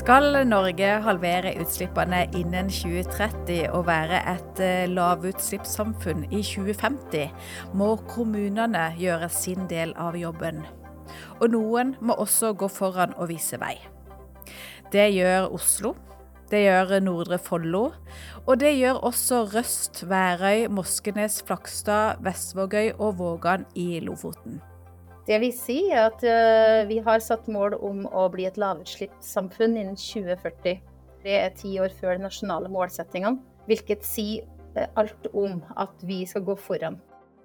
Skal Norge halvere utslippene innen 2030 og være et eh, lavutslippssamfunn i 2050, må kommunene gjøre sin del av jobben. Og noen må også gå foran og vise vei. Det gjør Oslo, det gjør Nordre Follo, og det gjør også Røst, Værøy, Moskenes, Flakstad, Vestvågøy og Vågan i Lofoten. Det vil si at uh, vi har satt mål om å bli et lavutslippssamfunn innen 2040. Det er ti år før de nasjonale målsettingene, hvilket sier uh, alt om at vi skal gå foran.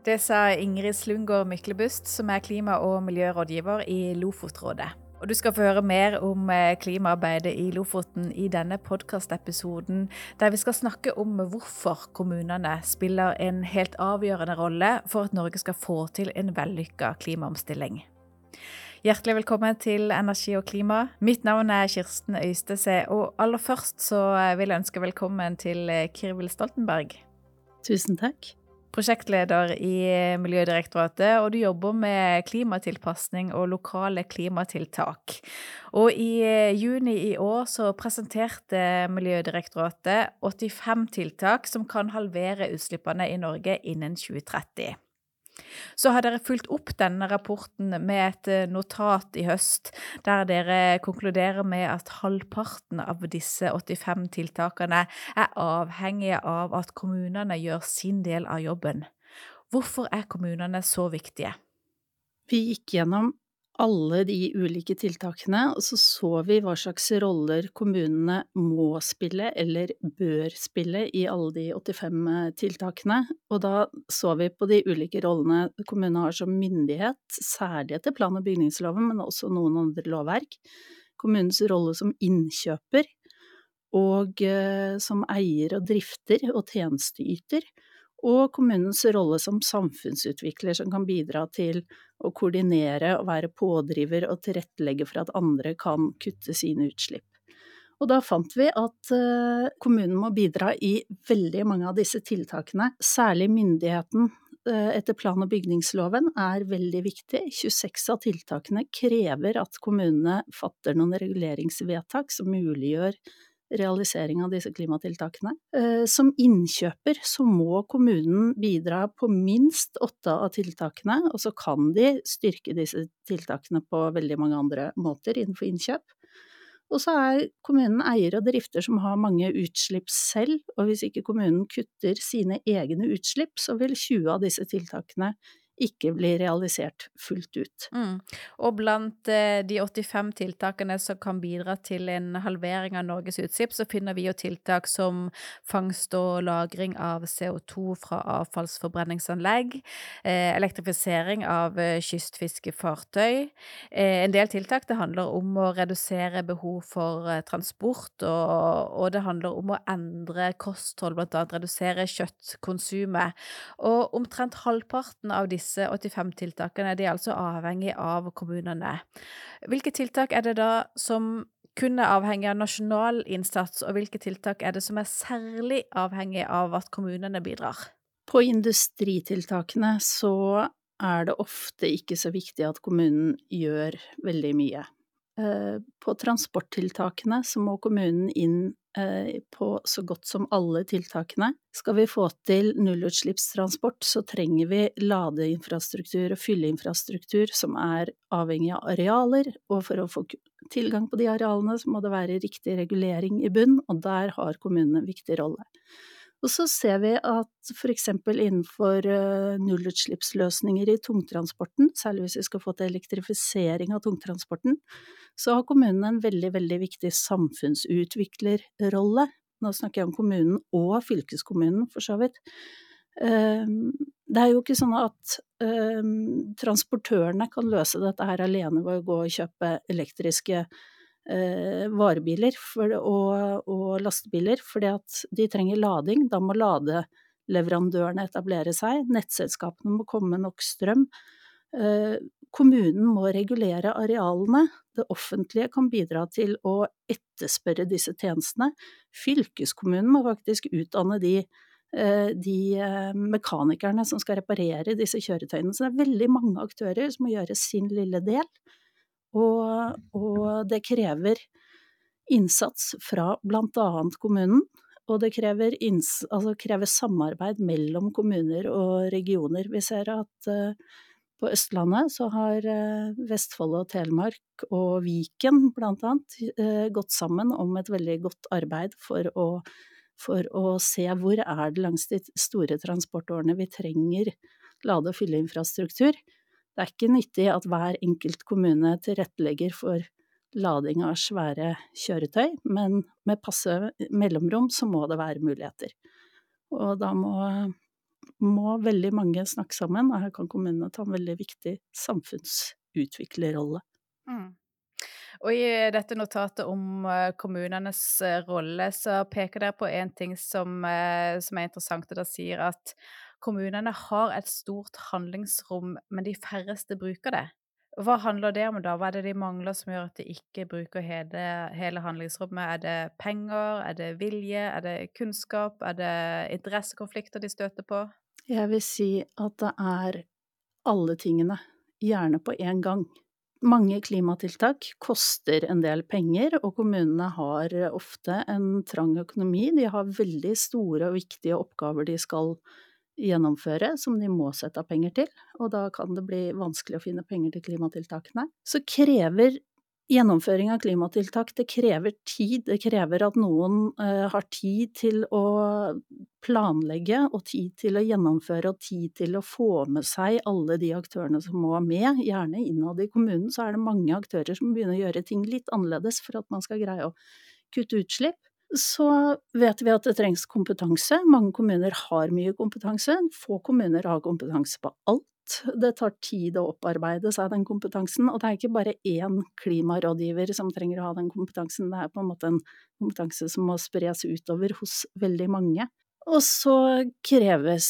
Det sa Ingrid Slungård Myklebust, som er klima- og miljørådgiver i Lofotrådet. Og du skal få høre mer om eh, klimaarbeidet i Lofoten i denne podkastepisoden, der vi skal snakke om hvorfor kommunene spiller en helt avgjørende rolle for at Norge skal få til en vellykka klimaomstilling. Hjertelig velkommen til Energi og klima. Mitt navn er Kirsten Øystese, og aller først så vil jeg ønske velkommen til eh, Kirvil Stoltenberg. Tusen takk prosjektleder i Miljødirektoratet, og du jobber med klimatilpasning og lokale klimatiltak. Og i eh, juni i år så presenterte Miljødirektoratet 85 tiltak som kan halvere utslippene i Norge innen 2030. Så har dere fulgt opp denne rapporten med et eh, notat i høst, der dere konkluderer med at halvparten av disse 85 tiltakene er avhengige av at kommunene gjør sin del av jobben. Hvorfor er kommunene så viktige? Vi gikk gjennom alle de ulike tiltakene, og så så vi hva slags roller kommunene må spille eller bør spille i alle de 85 eh, tiltakene. Og da så vi på de ulike rollene kommunene har som myndighet, særlig etter plan- og bygningsloven, men også noen andre lovverk. Kommunens rolle som innkjøper og eh, som eier og drifter og tjenesteyter og kommunens rolle som samfunnsutvikler som kan bidra til å koordinere og være pådriver og tilrettelegge for at andre kan kutte sine utslipp. Og da fant vi at eh, kommunen må bidra i veldig mange av disse tiltakene, særlig myndigheten eh, etter plan- og bygningsloven er veldig viktig. 26 av tiltakene krever at kommunene fatter noen reguleringsvedtak som muliggjør realisering av disse klimatiltakene. Eh, som innkjøper så må kommunen bidra på minst åtte av tiltakene, og så kan de styrke disse tiltakene på veldig mange andre måter innenfor innkjøp. Og så er kommunen eier og drifter som har mange utslipp selv, og hvis ikke kommunen kutter sine egne utslipp, så vil 20 av disse tiltakene ikke blir realisert fullt ut. Mm. Og blant eh, de 85 tiltakene som kan bidra til en halvering av Norges utslipp, så finner vi jo tiltak som fangst og lagring av CO2 fra avfallsforbrenningsanlegg, eh, elektrifisering av eh, kystfiskefartøy. En del tiltak det handler om å redusere behov for transport, og, og det handler om å endre kosthold, blant annet redusere kjøttkonsumet. Og omtrent halvparten av disse disse 85 tiltakene de er altså avhengig av kommunene. Hvilke tiltak er det da som kun er avhengig av nasjonal innsats, og hvilke tiltak er det som er særlig avhengig av at kommunene bidrar? På industritiltakene så er det ofte ikke så viktig at kommunen gjør veldig mye. Eh, på transporttiltakene så må kommunen inn på så godt som alle tiltakene. Skal vi få til nullutslippstransport, så trenger vi ladeinfrastruktur og fylleinfrastruktur som er avhengig av arealer, og for å få tilgang på de arealene så må det være riktig regulering i bunn, og der har kommunene en viktig rolle. Og så ser vi at eksempel innenfor eh, nullutslippsløsninger i tungtransporten, særlig hvis vi skal få til elektrifisering av tungtransporten, så har kommunen en veldig, veldig viktig samfunnsutviklerrolle. Nå snakker jeg om kommunen og fylkeskommunen, for så vidt. Ehm, det er jo ikke sånn at ehm, transportørene kan løse dette her alene ved å gå og kjøpe elektriske eh, varebiler og, lastebiler, fordi at de trenger lading. Da må ladeleverandørene etablere seg, nettselskapene må komme med nok strøm. Eh, kommunen må regulere arealene, det offentlige kan bidra til å etterspørre disse tjenestene. Fylkeskommunen må faktisk utdanne de eh, de eh, mekanikerne som skal reparere disse kjøretøyene. Så det er veldig mange aktører som må gjøre sin lille del. Og, og det krever innsats fra annet kommunen, og det krever, altså krever, samarbeid mellom kommuner og regioner. Vi ser at på Østlandet så har uh, Vestfold og Telemark og Viken blant annet uh, gått sammen om et veldig godt arbeid for å, for å se hvor er det langs de store transportårene vi trenger lade- og fylleinfrastruktur. Det er ikke nyttig at hver enkelt kommune tilrettelegger for lading av svære kjøretøy, men med passe mellomrom så må det være muligheter. Og da må, må veldig mange snakke sammen, og her kan kommunene ta en veldig viktig samfunnsutviklerrolle. Mm. Og i dette notatet om eh, kommunenes eh, rolle, så peker dere på en ting som, eh, som er interessant, og Dere sier at kommunene har et stort handlingsrom, men de færreste bruker det. Hva handler det om da? Hva er det de mangler som gjør at de ikke bruker hele, hele handlingsrommet? Er det penger, er det vilje, er det kunnskap, er det interessekonflikter de støter på? Jeg vil si at det er alle tingene, gjerne på én gang. Mange klimatiltak koster en del penger, og kommunene har ofte en trang økonomi. De har veldig store og viktige oppgaver de skal gjøre gjennomføre, som de må sette av penger til, og da kan det bli vanskelig å finne penger til klimatiltakene. Så krever gjennomføring av klimatiltak, det krever tid. Det krever at noen uh, har tid til å planlegge, og tid til å gjennomføre, og tid til å få med seg alle de aktørene som må med. Gjerne innad i kommunen så er det mange aktører som begynner å gjøre ting litt annerledes for at man skal greie å kutte utslipp så vet vi at det trengs kompetanse. Mange kommuner har mye kompetanse, få kommuner har kompetanse på alt. Det tar tid å opparbeide seg den kompetansen, og det er ikke bare én klimarådgiver som trenger å ha den kompetansen, det er på en måte en kompetanse som må spres utover hos veldig mange. Og så kreves,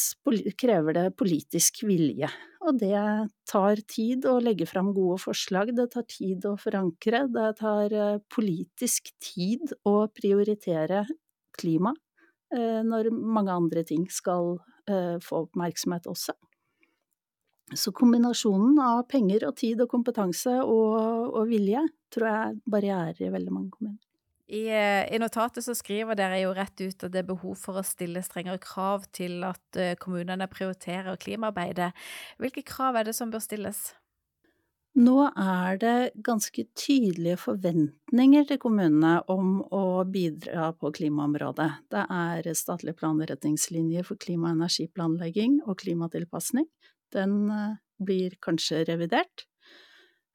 krever det politisk vilje, og det tar tid å legge fram gode forslag, det tar tid å forankre, det tar eh, politisk tid å prioritere klima eh, når mange andre ting skal eh, få oppmerksomhet også. Så kombinasjonen av penger og tid og kompetanse og, og vilje tror jeg er barrierer i veldig mange kommuner. I, eh, I, notatet så skriver dere jo rett ut at det er behov for å stille strengere krav til at eh, kommunene prioriterer klimaarbeidet. Hvilke krav er det som bør stilles? Nå er det ganske tydelige forventninger til kommunene om å bidra på klimaområdet. Det er statlige planretningslinjer for klima- og energiplanlegging og klimatilpasning. Den eh, blir kanskje revidert.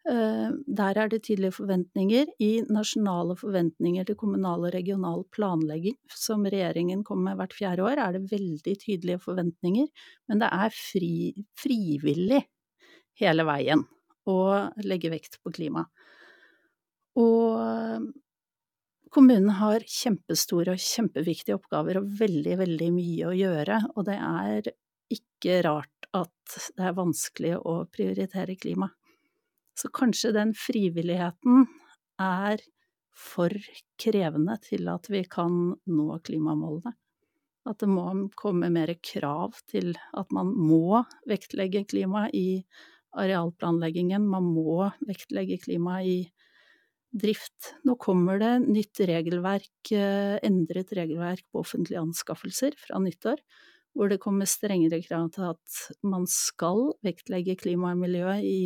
Eh, der er det tydelige forventninger. I nasjonale forventninger til kommunal og regional planlegging, som regjeringen kommer med hvert fjerde år, er det veldig tydelige forventninger, men det er fri, frivillig hele veien å legge vekt på klima. Og kommunen har kjempestore og kjempeviktige oppgaver og veldig, veldig mye å gjøre, og det er ikke rart at det er vanskelig å prioritere klima. Så kanskje den frivilligheten er for krevende til at vi kan nå klimamålene. At det må komme mer krav til at man må vektlegge klima i arealplanleggingen, man må vektlegge klima i drift. Nå kommer det nytt regelverk, eh, endret regelverk på offentlige anskaffelser fra nyttår, hvor det kommer strengere krav til at man skal vektlegge klima og miljø i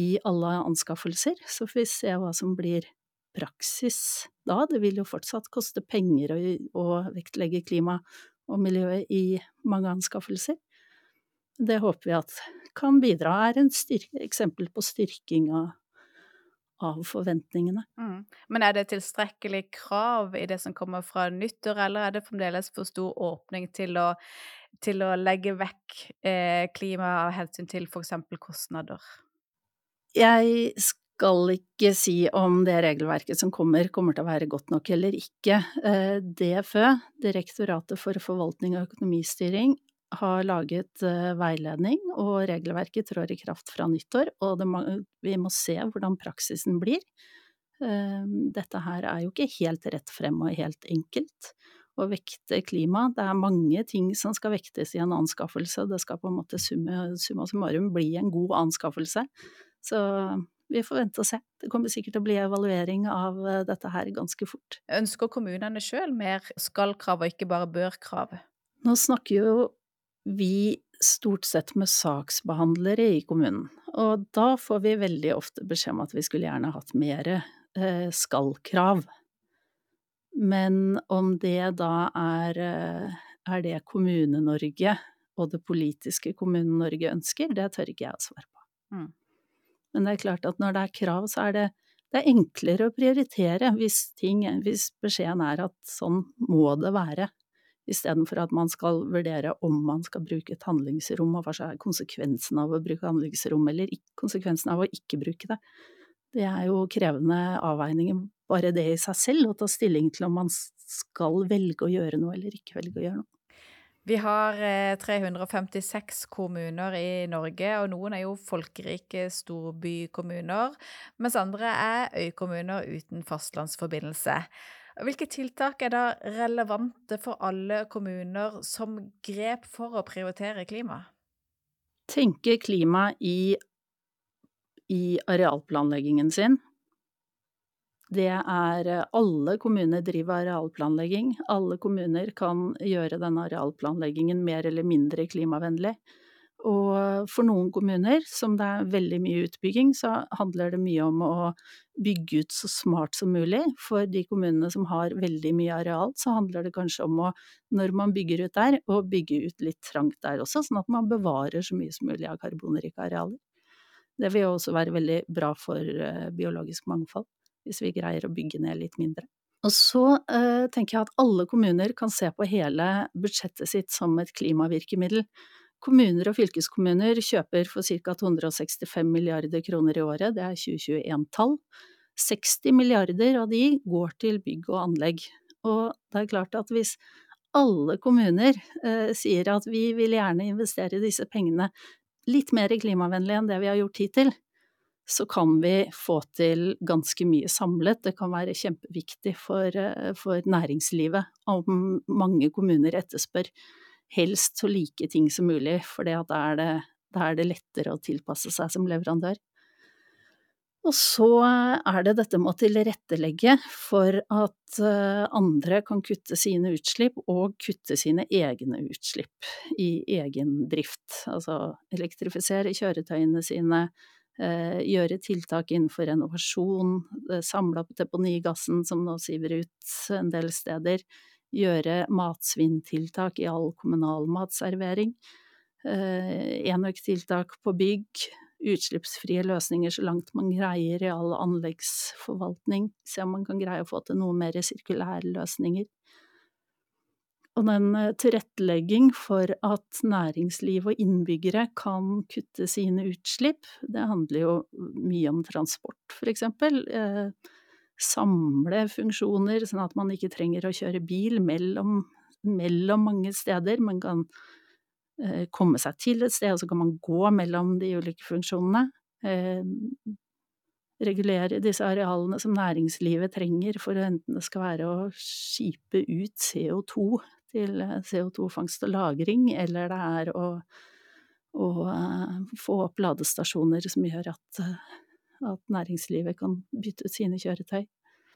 i alle anskaffelser, så får vi se hva som blir praksis da. Det vil jo fortsatt koste penger å, å vektlegge klima og miljøet i mange anskaffelser. Det håper vi at kan bidra, er et eksempel på styrking av, av forventningene. Mm. Men er det tilstrekkelig krav i det som kommer fra nyttår, eller er det fremdeles for stor åpning til å, til å legge vekk eh, klima av hensyn til f.eks. kostnader? Jeg skal ikke si om det regelverket som kommer, kommer til å være godt nok eller ikke. Eh, DFØ, Direktoratet for forvaltning og økonomistyring, har laget eh, veiledning, og regelverket trår i kraft fra nyttår, og må, vi må se hvordan praksisen blir. Eh, dette her er jo ikke helt rett frem og helt enkelt å vekte klima. Det er mange ting som skal vektes i en anskaffelse, det skal på en måte summa summarum bli en god anskaffelse. Så vi får vente og se. Det kommer sikkert til å bli evaluering av eh, dette her ganske fort. Ønsker kommunene sjøl mer skal-krav og ikke bare bør-krav? Nå snakker jo vi stort sett med saksbehandlere i kommunen, og da får vi veldig ofte beskjed om at vi skulle gjerne hatt mer eh, skal-krav. Men om det da er, eh, er det Kommune-Norge og det politiske Kommune-Norge ønsker, det tør ikke jeg å svare på. Mm. Men det er klart at når det er krav, så er det, det er enklere å prioritere hvis, ting, hvis beskjeden er at sånn må det være, istedenfor at man skal vurdere om man skal bruke et handlingsrom, og hva er konsekvensen av å bruke handlingsrom, eller konsekvensen av å ikke bruke det. Det er jo krevende avveininger, bare det i seg selv, å ta stilling til om man skal velge å gjøre noe eller ikke velge å gjøre noe. Vi har 356 eh, kommuner i Norge, og noen er jo folkerike storbykommuner, mens andre er øykommuner uten fastlandsforbindelse. Hvilke tiltak er da relevante for alle kommuner som grep for å prioritere klima? Tenke klima i, i arealplanleggingen sin, det er eh, Alle kommuner driver arealplanlegging. Alle kommuner kan gjøre denne arealplanleggingen mer eller mindre klimavennlig. Og for noen kommuner, som det er veldig mye utbygging, så handler det mye om å bygge ut så smart som mulig. For de kommunene som har veldig mye areal, så handler det kanskje om å, når man bygger ut der, å bygge ut litt trangt der også, sånn at man bevarer så mye som mulig av karbonrike arealer. Det vil også være veldig bra for eh, biologisk mangfold hvis vi greier å bygge ned litt mindre. Og så eh, tenker jeg at alle kommuner kan se på hele budsjettet sitt som et klimavirkemiddel. Kommuner og fylkeskommuner kjøper for ca. 265 milliarder kroner i året, det er 2021-tall. 60 milliarder av de går til bygg og anlegg. Og det er klart at hvis alle kommuner eh, sier at vi vil gjerne investere disse pengene litt mer klimavennlig enn det vi har gjort hittil, så kan vi få til ganske mye samlet. Det kan være kjempeviktig for, eh, for næringslivet om mange kommuner etterspør helst så like ting som mulig, for da er, da er det lettere å tilpasse seg som leverandør. Og så er det dette med å tilrettelegge for at eh, andre kan kutte sine utslipp, og kutte sine egne utslipp i egen drift. Altså elektrifisere kjøretøyene sine, gjøre tiltak innenfor renovasjon, eh, samle opp deponigassen som nå siver ut en del steder, gjøre matsvinntiltak i all kommunal matservering, eh, enøktiltak på bygg, utslippsfrie løsninger så langt man greier i all anleggsforvaltning, se om man kan greie å få til noe mer sirkulære løsninger. Og den eh, tilrettelegging for at næringsliv og innbyggere kan kutte sine utslipp, det handler jo mye om transport, for eksempel. Eh, samle funksjoner, sånn at man ikke trenger å kjøre bil mellom, mellom mange steder. Man kan eh, komme seg til et sted, og så kan man gå mellom de ulike funksjonene. Regulere disse arealene som næringslivet trenger for enten det skal være å skipe ut CO2 til eh, CO2-fangst og -lagring, eller det er å, å uh, få opp ladestasjoner som gjør at, uh, at, næringslivet kan bytte ut sine kjøretøy.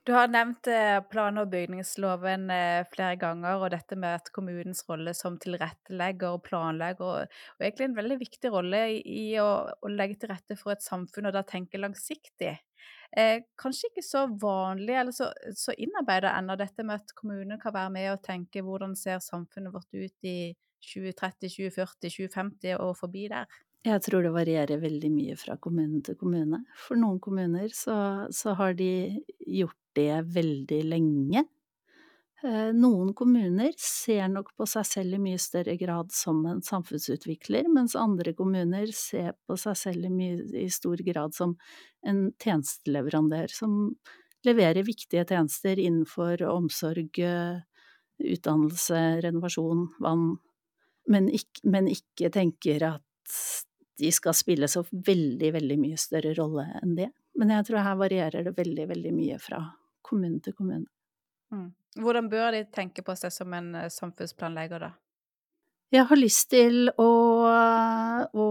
Du har nevnt plan- og bygningsloven flere ganger, og dette med at kommunens rolle som tilrettelegger og planlegger, og, og egentlig en veldig viktig rolle i å, å, legge til rette for et samfunn, og da tenke langsiktig. Eh, kanskje ikke så vanlig, eller så, så innarbeida ennå dette med at kommunen kan være med og tenke hvordan ser samfunnet vårt ut i 2030, 2040, 2050 og forbi der? Jeg tror det varierer veldig mye fra kommune til kommune. For noen kommuner så, så har de gjort det veldig lenge. Eh, noen kommuner ser nok på seg selv i mye større grad som en samfunnsutvikler, mens andre kommuner ser på seg selv i, mye, i stor grad som en tjenesteleverandør som leverer viktige tjenester innenfor omsorg, utdannelse, renovasjon, vann, men ikke, men ikke tenker at de skal spille så veldig, veldig mye større rolle enn det. Men jeg tror her varierer det veldig, veldig mye fra kommune til kommune. Mm. Hvordan bør de tenke på seg som en eh, samfunnsplanlegger, da? Jeg har lyst til å, å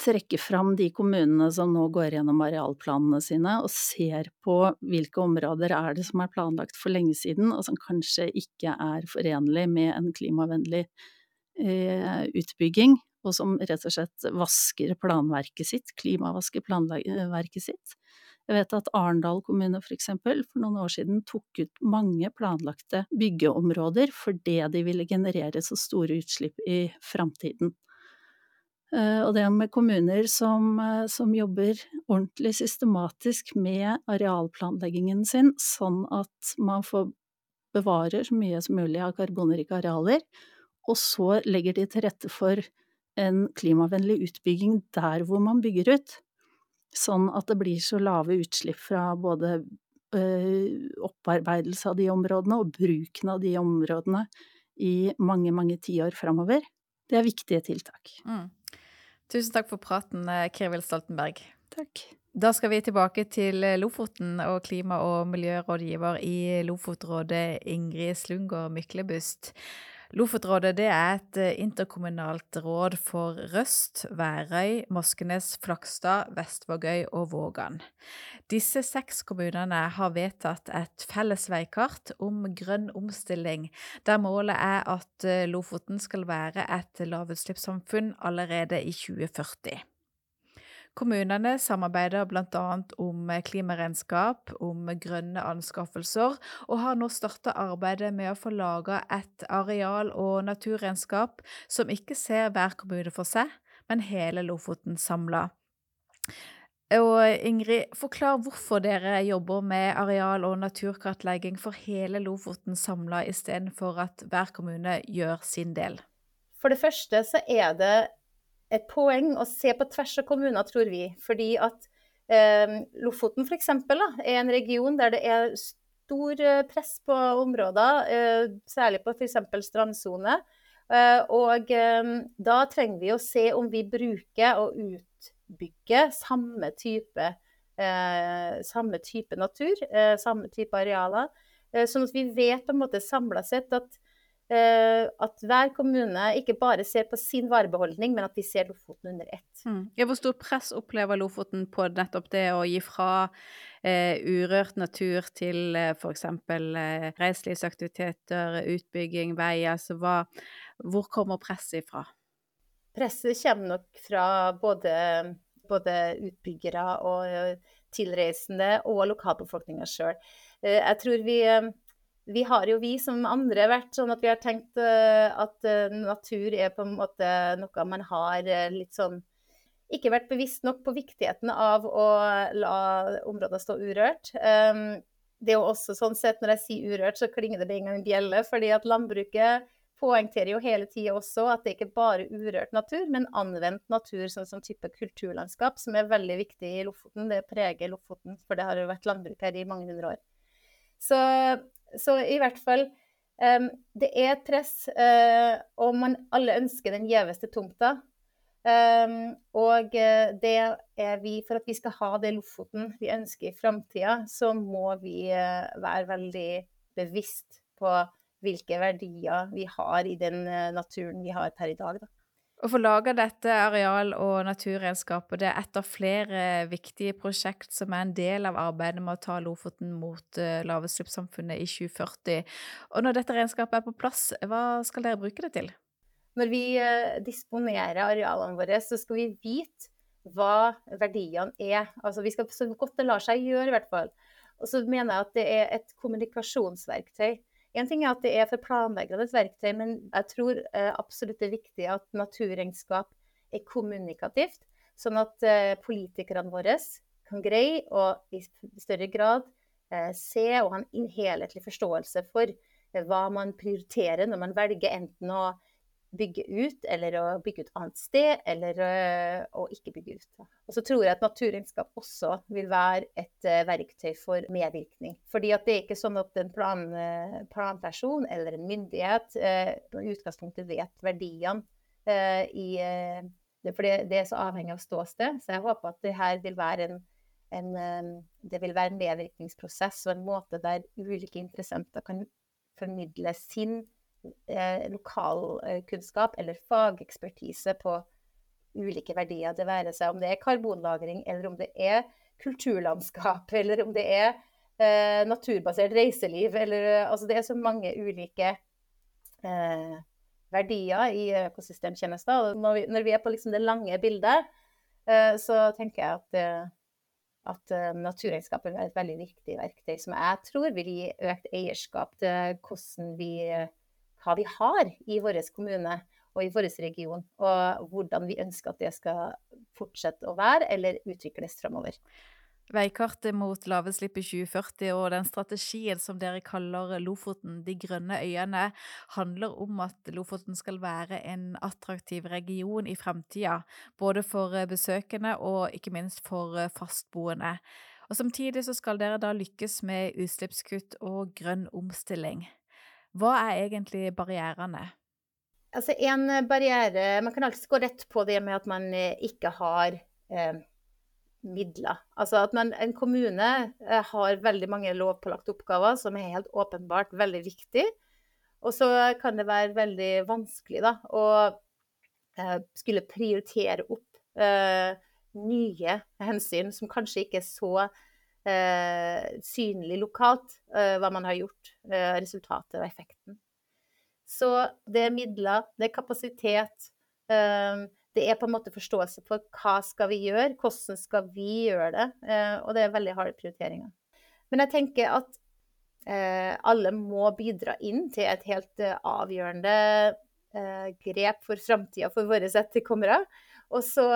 trekke fram de kommunene som nå går gjennom arealplanene sine og ser på hvilke områder er det som er planlagt for lenge siden, og som kanskje ikke er forenlig med en klimavennlig eh, utbygging, og som rett og slett vasker planverket sitt, klimavasker planverket sitt. Jeg vet at Arendal kommune for eksempel for noen år siden tok ut mange planlagte byggeområder fordi de ville generere så store utslipp i framtiden. Eh, og det med kommuner som, eh, som, jobber ordentlig systematisk med arealplanleggingen sin, sånn at man får bevarer så mye som mulig av karbonrike arealer, og så legger de til rette for en klimavennlig utbygging der hvor man bygger ut. Sånn at det blir så lave utslipp fra både øh, opparbeidelse av de områdene og bruken av de områdene i mange, mange tiår framover. Det er viktige tiltak. Mm. Tusen takk for praten, eh, Stoltenberg. Takk. Da skal vi tilbake til Lofoten og klima- og miljørådgiver i Lofotrådet, Ingrid Slungård Myklebust. Lofotrådet det er et eh, interkommunalt råd for Røst, Værøy, Moskenes, Flakstad, Vestvågøy og Vågan. Disse seks kommunene har vedtatt et felles veikart om grønn omstilling, der målet er at eh, Lofoten skal være et lavutslippssamfunn allerede i 2040. Kommunene samarbeider bl.a. om klimaregnskap, om grønne anskaffelser, og har nå starta arbeidet med å få laga et areal- og naturregnskap som ikke ser hver kommune for seg, men hele Lofoten samla. Og Ingrid, forklar hvorfor dere jobber med areal- og naturkartlegging for hele Lofoten samla, istedenfor at hver kommune gjør sin del. For det første så er det et poeng å se på tvers av kommuner, tror vi. Fordi at eh, Lofoten f.eks. er en region der det er stor eh, press på områder, eh, særlig på f.eks. strandsone. Eh, og eh, da trenger vi å se om vi bruker og utbygger samme type, eh, samme type natur, samme type arealer. sånn at vi vet på en måte samla sett at Eh, at hver kommune ikke bare ser på sin varebeholdning, men at de ser Lofoten under ett. Mm. Ja, hvor stor press opplever Lofoten på nettopp det å gi fra eh, urørt natur til eh, f.eks. Eh, reiselivsaktiviteter, utbygging, vei? Altså hva, hvor kommer presset ifra? Presset kommer nok fra både, både utbyggere og eh, tilreisende og lokalbefolkninga sjøl. Eh, jeg tror vi vi har jo vi som andre vært sånn at vi har tenkt uh, at uh, natur er på en måte noe man har uh, litt sånn Ikke vært bevisst nok på viktigheten av å la områder stå urørt. Um, det er jo også sånn sett, når jeg sier urørt, så klinger det med en gang bjelle. fordi at landbruket poengterer jo hele tida også at det ikke bare er urørt natur, men anvendt natur, sånn som type kulturlandskap, som er veldig viktig i Lofoten. Det preger Lofoten, for det har jo vært landbruk her i mange hundre år. Så så i hvert fall um, Det er et press, uh, og man alle ønsker den gjeveste tomta. Um, og eh, det er vi For at vi skal ha det Lofoten vi ønsker i framtida, så må vi uh, være veldig bevisst på hvilke verdier vi har i den naturen vi har per i dag. Da. Å få laga dette areal- og naturregnskapet det er et av flere viktige prosjekt som er en del av arbeidet med å ta Lofoten mot uh, lavutslippssamfunnet i 2040. Og når dette regnskapet er på plass, hva skal dere bruke det til? Når vi uh, disponerer arealene våre, så skal vi vite hva verdiene er. Altså vi skal så godt det lar seg gjøre, i hvert fall. Og så mener jeg at det er et kommunikasjonsverktøy. En ting er at det er for planleggende et verktøy, men jeg tror eh, absolutt det er viktig at naturregnskap er kommunikativt. Sånn at eh, politikerne våre kan greie å i større grad eh, se og ha en helhetlig forståelse for hva man prioriterer når man velger enten å bygge ut, eller å bygge ut annet sted, eller uh, å ikke bygge ut. Og så tror jeg at naturregnskap også vil være et uh, verktøy for medvirkning. Fordi at det er ikke sånn at en plan, uh, planperson eller en myndighet i utgangspunktet vet verdiene i det, For det, det, er så avhengig av ståsted. Så jeg håper at det her vil være en, en det vil være en medvirkningsprosess og en måte der ulike interessenter kan formidle sin eh, lokalkunnskap eller fagekspertise på ulike verdier. Det være seg om det er karbonlagring, eller om det er kulturlandskap, eller om det er eh, naturbasert reiseliv. Eller, altså det er så mange ulike eh, verdier i økosystemtjenester. Og når vi, når vi er på liksom det lange bildet, eh, så tenker jeg at, eh, at naturregnskap er et veldig viktig verktøy som jeg tror vil gi økt eierskap til hvordan vi, hva vi har i vår kommune og i vår region, og hvordan vi ønsker at det skal fortsette å være eller utvikles framover. Veikartet mot lavutslipp i 2040 og den strategien som dere kaller Lofoten, de grønne øyene, handler om at Lofoten skal være en attraktiv region i fremtida, både for besøkende og ikke minst for fastboende. Og Samtidig så skal dere da lykkes med utslippskutt og grønn omstilling. Hva er egentlig barrierene? Altså en barriere Man kan alltid gå rett på det med at man ikke har eh, midler. Altså at man, en kommune eh, har veldig mange lovpålagte oppgaver som er helt åpenbart veldig viktig. Og så kan det være veldig vanskelig da, å eh, skulle prioritere opp eh, nye hensyn som kanskje ikke er så eh, synlig lokalt, eh, hva man har gjort, eh, resultatet og effekten. Så det er midler, det er kapasitet. Eh, det er på en måte forståelse for hva skal vi gjøre, hvordan skal vi gjøre det. Eh, og det er veldig harde prioriteringer. Men jeg tenker at eh, alle må bidra inn til et helt eh, avgjørende grep for framtida for våre etterkommere. Og så,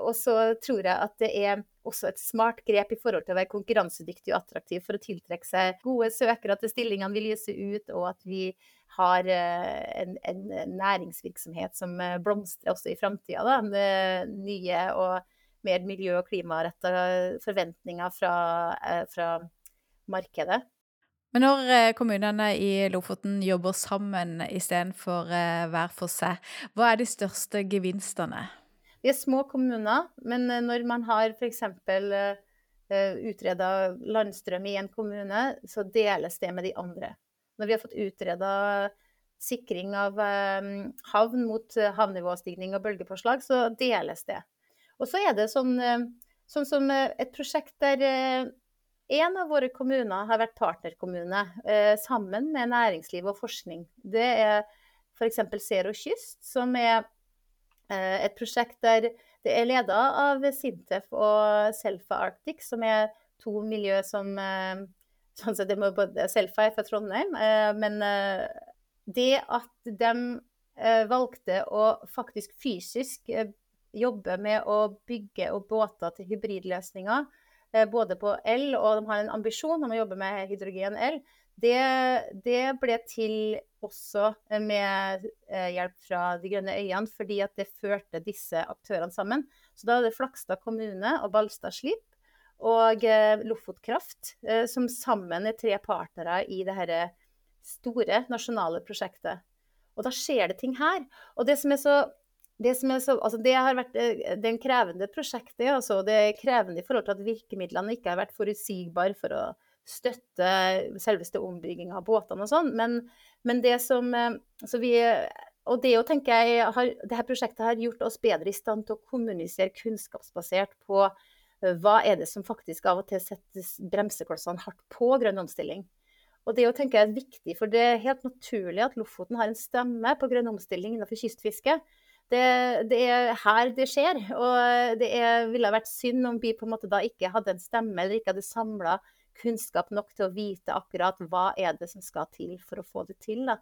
og så tror jeg at det er også et smart grep i forhold til å være konkurransedyktig og attraktiv for å tiltrekke seg gode søkere til stillingene vi lyser ut, og at vi har eh, en, en næringsvirksomhet som eh, blomstrer også i framtida. Med nye og mer miljø- og klimaretta forventninger fra, eh, fra markedet. Men når kommunene i Lofoten jobber sammen istedenfor hver for seg, hva er de største gevinstene? Vi er små kommuner, men når man har f.eks. utreda landstrøm i en kommune, så deles det med de andre. Når vi har fått utreda sikring av havn mot eh, havnivåstigning og bølgepåslag, så deles det. Og så er det sånn, eh, sånn som eh, et prosjekt der en av våre kommuner har vært partnerkommune sammen med næringsliv og forskning. Det er f.eks. Zero Kyst, som er et prosjekt der det er leda av Sintef og Selfa Arctic, som er to miljø som sånn sett, det må både Selfa er fra Trondheim, eh, men eh, det at de eh, valgte å faktisk fysisk jobbe med å bygge og båter til hybridløsninger, både på el, og de har en ambisjon om å jobbe med hydrogen-el, det, det, ble til også med hjelp fra De grønne øyene, fordi at det førte disse aktørene sammen. Så da er det Flakstad kommune og Balstad Slip og eh, Lofotkraft, eh, som sammen er tre partnere i dette store nasjonale prosjektet. Og da skjer det ting her. Og det som er så det, er så, altså det har vært eh, det er en krevende prosjektet. Altså det er krevende i forhold til at virkemidlene ikke har vært forutsigbare for å støtte selveste ombygginga av båtene og sånn. Men, men, det som så vi, Og det jo, tenker jeg har, dette prosjektet har gjort oss bedre i stand til å kommunisere kunnskapsbasert på hva er det som faktisk av og til setter bremseklossene hardt på grønn omstilling. Og det jo, tenker jeg er viktig, for det er helt naturlig at Lofoten har en stemme på grønn omstilling innenfor kystfiske. Det, det, er her det skjer. Og det er, ville vært synd om vi på en måte da ikke hadde en stemme, eller ikke hadde samla kunnskap nok til å vite akkurat hva er det som skal til for å få det til. da.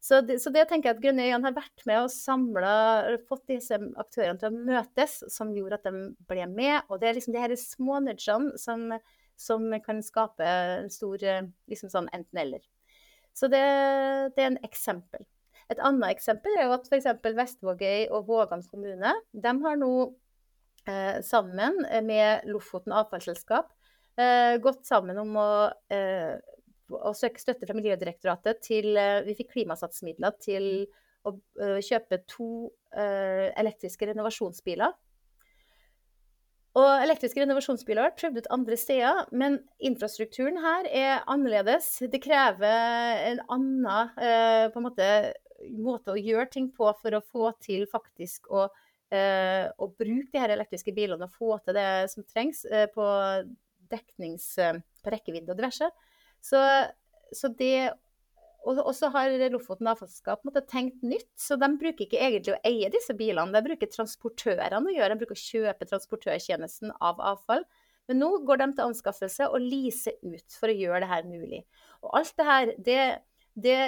Så det, så det, tenker jeg at Grønne øyne har vært med og samla Fått disse aktørene til å møtes, som gjorde at de ble med. Og det er liksom de her små nudgene som, som, kan skape en stor liksom sånn enten-eller. Så det, det, er en eksempel. Et annet eksempel er jo at f.eks. Vestvågøy og Vågan kommune de har nå eh, sammen med Lofoten avfallsselskap eh, gått sammen om å eh, å søke støtte fra Miljødirektoratet til eh, Vi fikk klimasatsmidler til å eh, kjøpe to eh, elektriske renovasjonsbiler. Og elektriske renovasjonsbiler har vært prøvd ut andre steder, men infrastrukturen her er annerledes. Det krever en annen en måte, måte, å gjøre ting på for å få til faktisk å eh, å bruke de her elektriske bilene og få til det som trengs eh, på deknings... På rekkevidde og diverse. Så, så det og så har Lofoten avfallsselskap tenkt nytt, så de bruker ikke egentlig å eie disse bilene. De bruker transportørene å gjøre, de bruker å kjøpe transportørtjenesten av avfall. Men nå går de til anskaffelse og leaser ut for å gjøre det her mulig. Og alt det her, det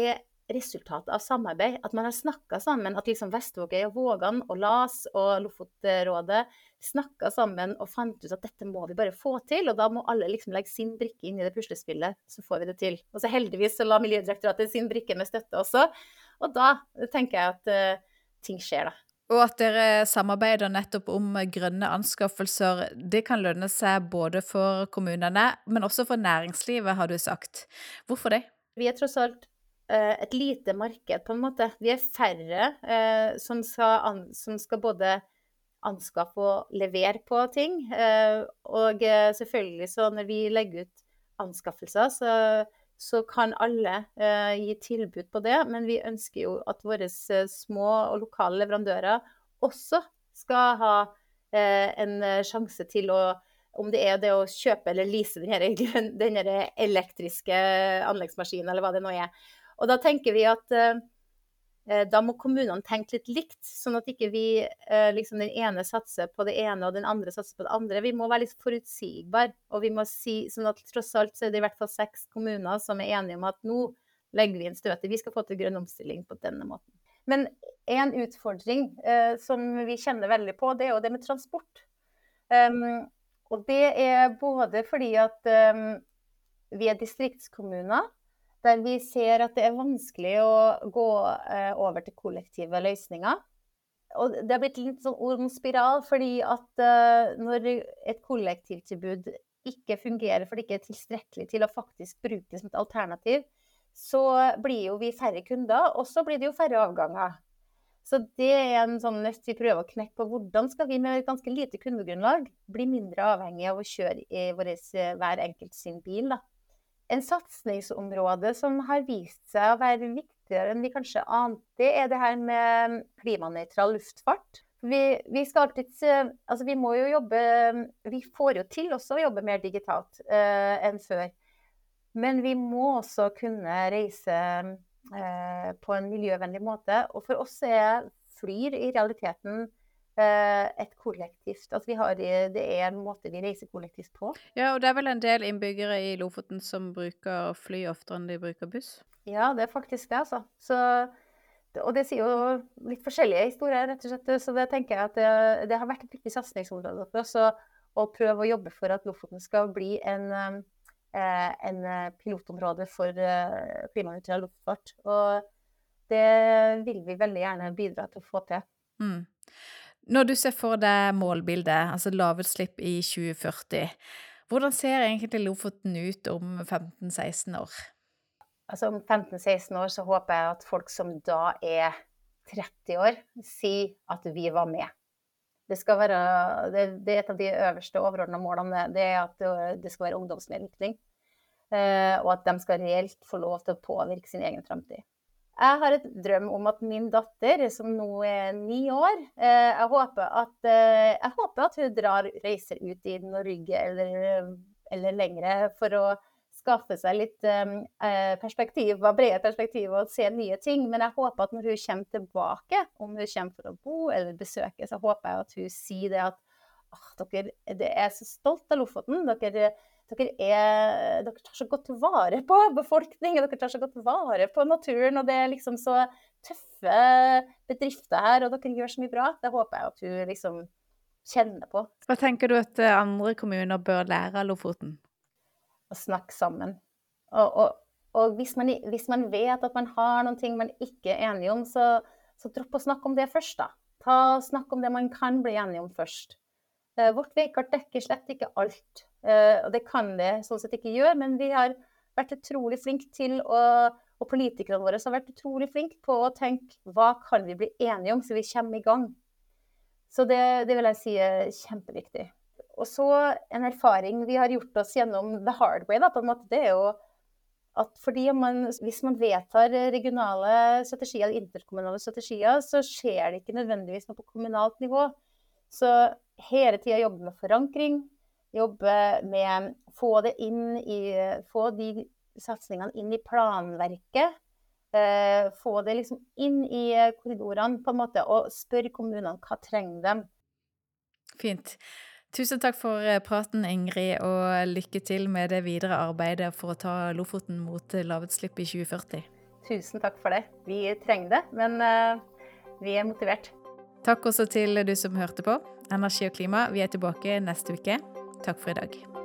er resultatet av samarbeid. At man har snakka sammen. At liksom Vestvågøy og Vågan og LAS og Lofotrådet snakka sammen og fant ut at dette må vi bare få til. Og da må alle liksom legge sin brikke inn i det puslespillet, så får vi det til. Og så heldigvis så la Miljødirektoratet sin brikke med støtte også. Og da tenker jeg at uh, ting skjer, da. Og at dere samarbeider nettopp om grønne anskaffelser, det kan lønne seg både for kommunene, men også for næringslivet, har du sagt. Hvorfor det? Vi er tross alt Eh, et lite marked, på en måte. Vi er færre eh, som, skal som, skal både anskaffe og levere på ting. Eh, og eh, selvfølgelig, så når vi legger ut anskaffelser, så, så kan alle eh, gi tilbud på det. Men vi ønsker jo at våre små og lokale leverandører også skal ha en sjanse til å om det er det å kjøpe eller lease den, elektriske anleggsmaskinen, eller hva det nå er. Og da tenker vi at da må kommunene tenke litt likt, sånn at ikke vi eh, liksom den ene satser på det ene og den andre satser på det andre. Vi må være litt forutsigbare. Og vi må si sånn at tross alt så er det i hvert fall seks kommuner som er enige om at nå legger vi inn støtet. Vi skal få til grønn omstilling på denne måten. Men en utfordring eh, som vi kjenner veldig på, det er jo det med transport. Um, og det er både fordi at um, vi er distriktskommuner, der vi ser at det er vanskelig å gå eh, over til kollektive løsninger. Og det har blitt litt sånn ond spiral, fordi at eh, når et kollektivtilbud ikke fungerer, for det ikke er tilstrekkelig til å faktisk bruke det som et alternativ, så blir jo vi færre kunder, og så blir det jo færre avganger. Så det er en sånn nøst vi prøver å knekke på. Hvordan skal vi med et ganske lite kundegrunnlag bli mindre avhengig av å kjøre i vår, eh, hver enkelt sin bil? da? En satsingsområde som har vist seg å være viktigere enn vi kanskje ante, er det her med klimanøytral luftfart. Vi, vi, skal alltid Altså, vi må jo jobbe Vi får jo til også å jobbe mer digitalt eh, enn før. Men vi må også kunne reise eh, på en miljøvennlig måte. Og for oss er flyr i realiteten et kollektivt Altså vi har, det er en måte vi reiser kollektivt på. Ja, og det er vel en del innbyggere i Lofoten som bruker fly oftere enn de bruker buss? Ja, det er faktisk det, altså. Så, og det sier jo litt forskjellige historier, rett og slett. Så det tenker jeg at det, det har vært et viktig satsingsområde for oss å prøve å jobbe for at Lofoten skal bli en, eh, en pilotområde for eh, klimanøytral luftfart. Og det vil vi veldig gjerne bidra til å få til. Mm. Når du ser for deg målbildet, altså lavutslipp i 2040, hvordan ser egentlig Lofoten ut om 15-16 år? Altså Om 15-16 år så håper jeg at folk som da er 30 år, sier at vi var med. Det, være, det, det er et av de øverste overordna målene. Det er at det skal være ungdomsmedvirkning. Eh, og at de skal reelt få lov til å påvirke sin egen framtid. Jeg har et drøm om at min datter, som nå er ni år eh, jeg håper, at, eh, jeg håper at hun drar, reiser ut i Norge eller, eller lengre for å skaffe seg litt eh, perspektiv, bredere perspektiv og se nye ting. Men jeg håper at når hun kommer tilbake, om hun kommer for å bo eller besøke, så håper jeg at hun sier det at dere, det er så stolt av Lofoten. Dere dere, er, dere tar så godt vare på befolkningen, dere tar så godt vare på naturen. Og det er liksom så tøffe bedrifter her, og dere gjør så mye bra. Det håper jeg at du liksom kjenner på. Hva tenker du at eh, andre kommuner bør lære av Lofoten? Å snakke sammen. Og, og, og hvis, man, hvis, man, vet at man har noen ting man ikke er enige om, så, så dropp å snakke om det først, da. Ta Snakk om det man kan bli enige om først. Eh, vårt veikart dekker slett ikke alt. Eh, og det kan det sånn sett ikke gjøre, men vi har vært utrolig flinke til å og politikerne våre har vært utrolig flinke på å tenke hva kan vi bli enige om, så vi kommer i gang. Så det, det vil jeg si er kjempeviktig. Og så en erfaring vi har gjort oss gjennom the hard way, da, på en måte, det er jo at fordi man, hvis man vedtar regionale strategier eller interkommunale strategier, så skjer det ikke nødvendigvis noe på kommunalt nivå. Så hele tida jobbe med forankring, jobbe med få det inn i Få de satsingene inn i planverket. Eh, få det liksom inn i korridorene, på en måte, og spørre kommunene hva trenger dem. Fint. Tusen takk for eh, praten, Ingrid, og lykke til med det videre arbeidet for å ta Lofoten mot lavutslipp i 2040. Tusen takk for det. Vi trenger det, men eh, vi er motivert. Takk også til du som hørte på. Energi og klima, vi er tilbake neste uke. Takk for i dag.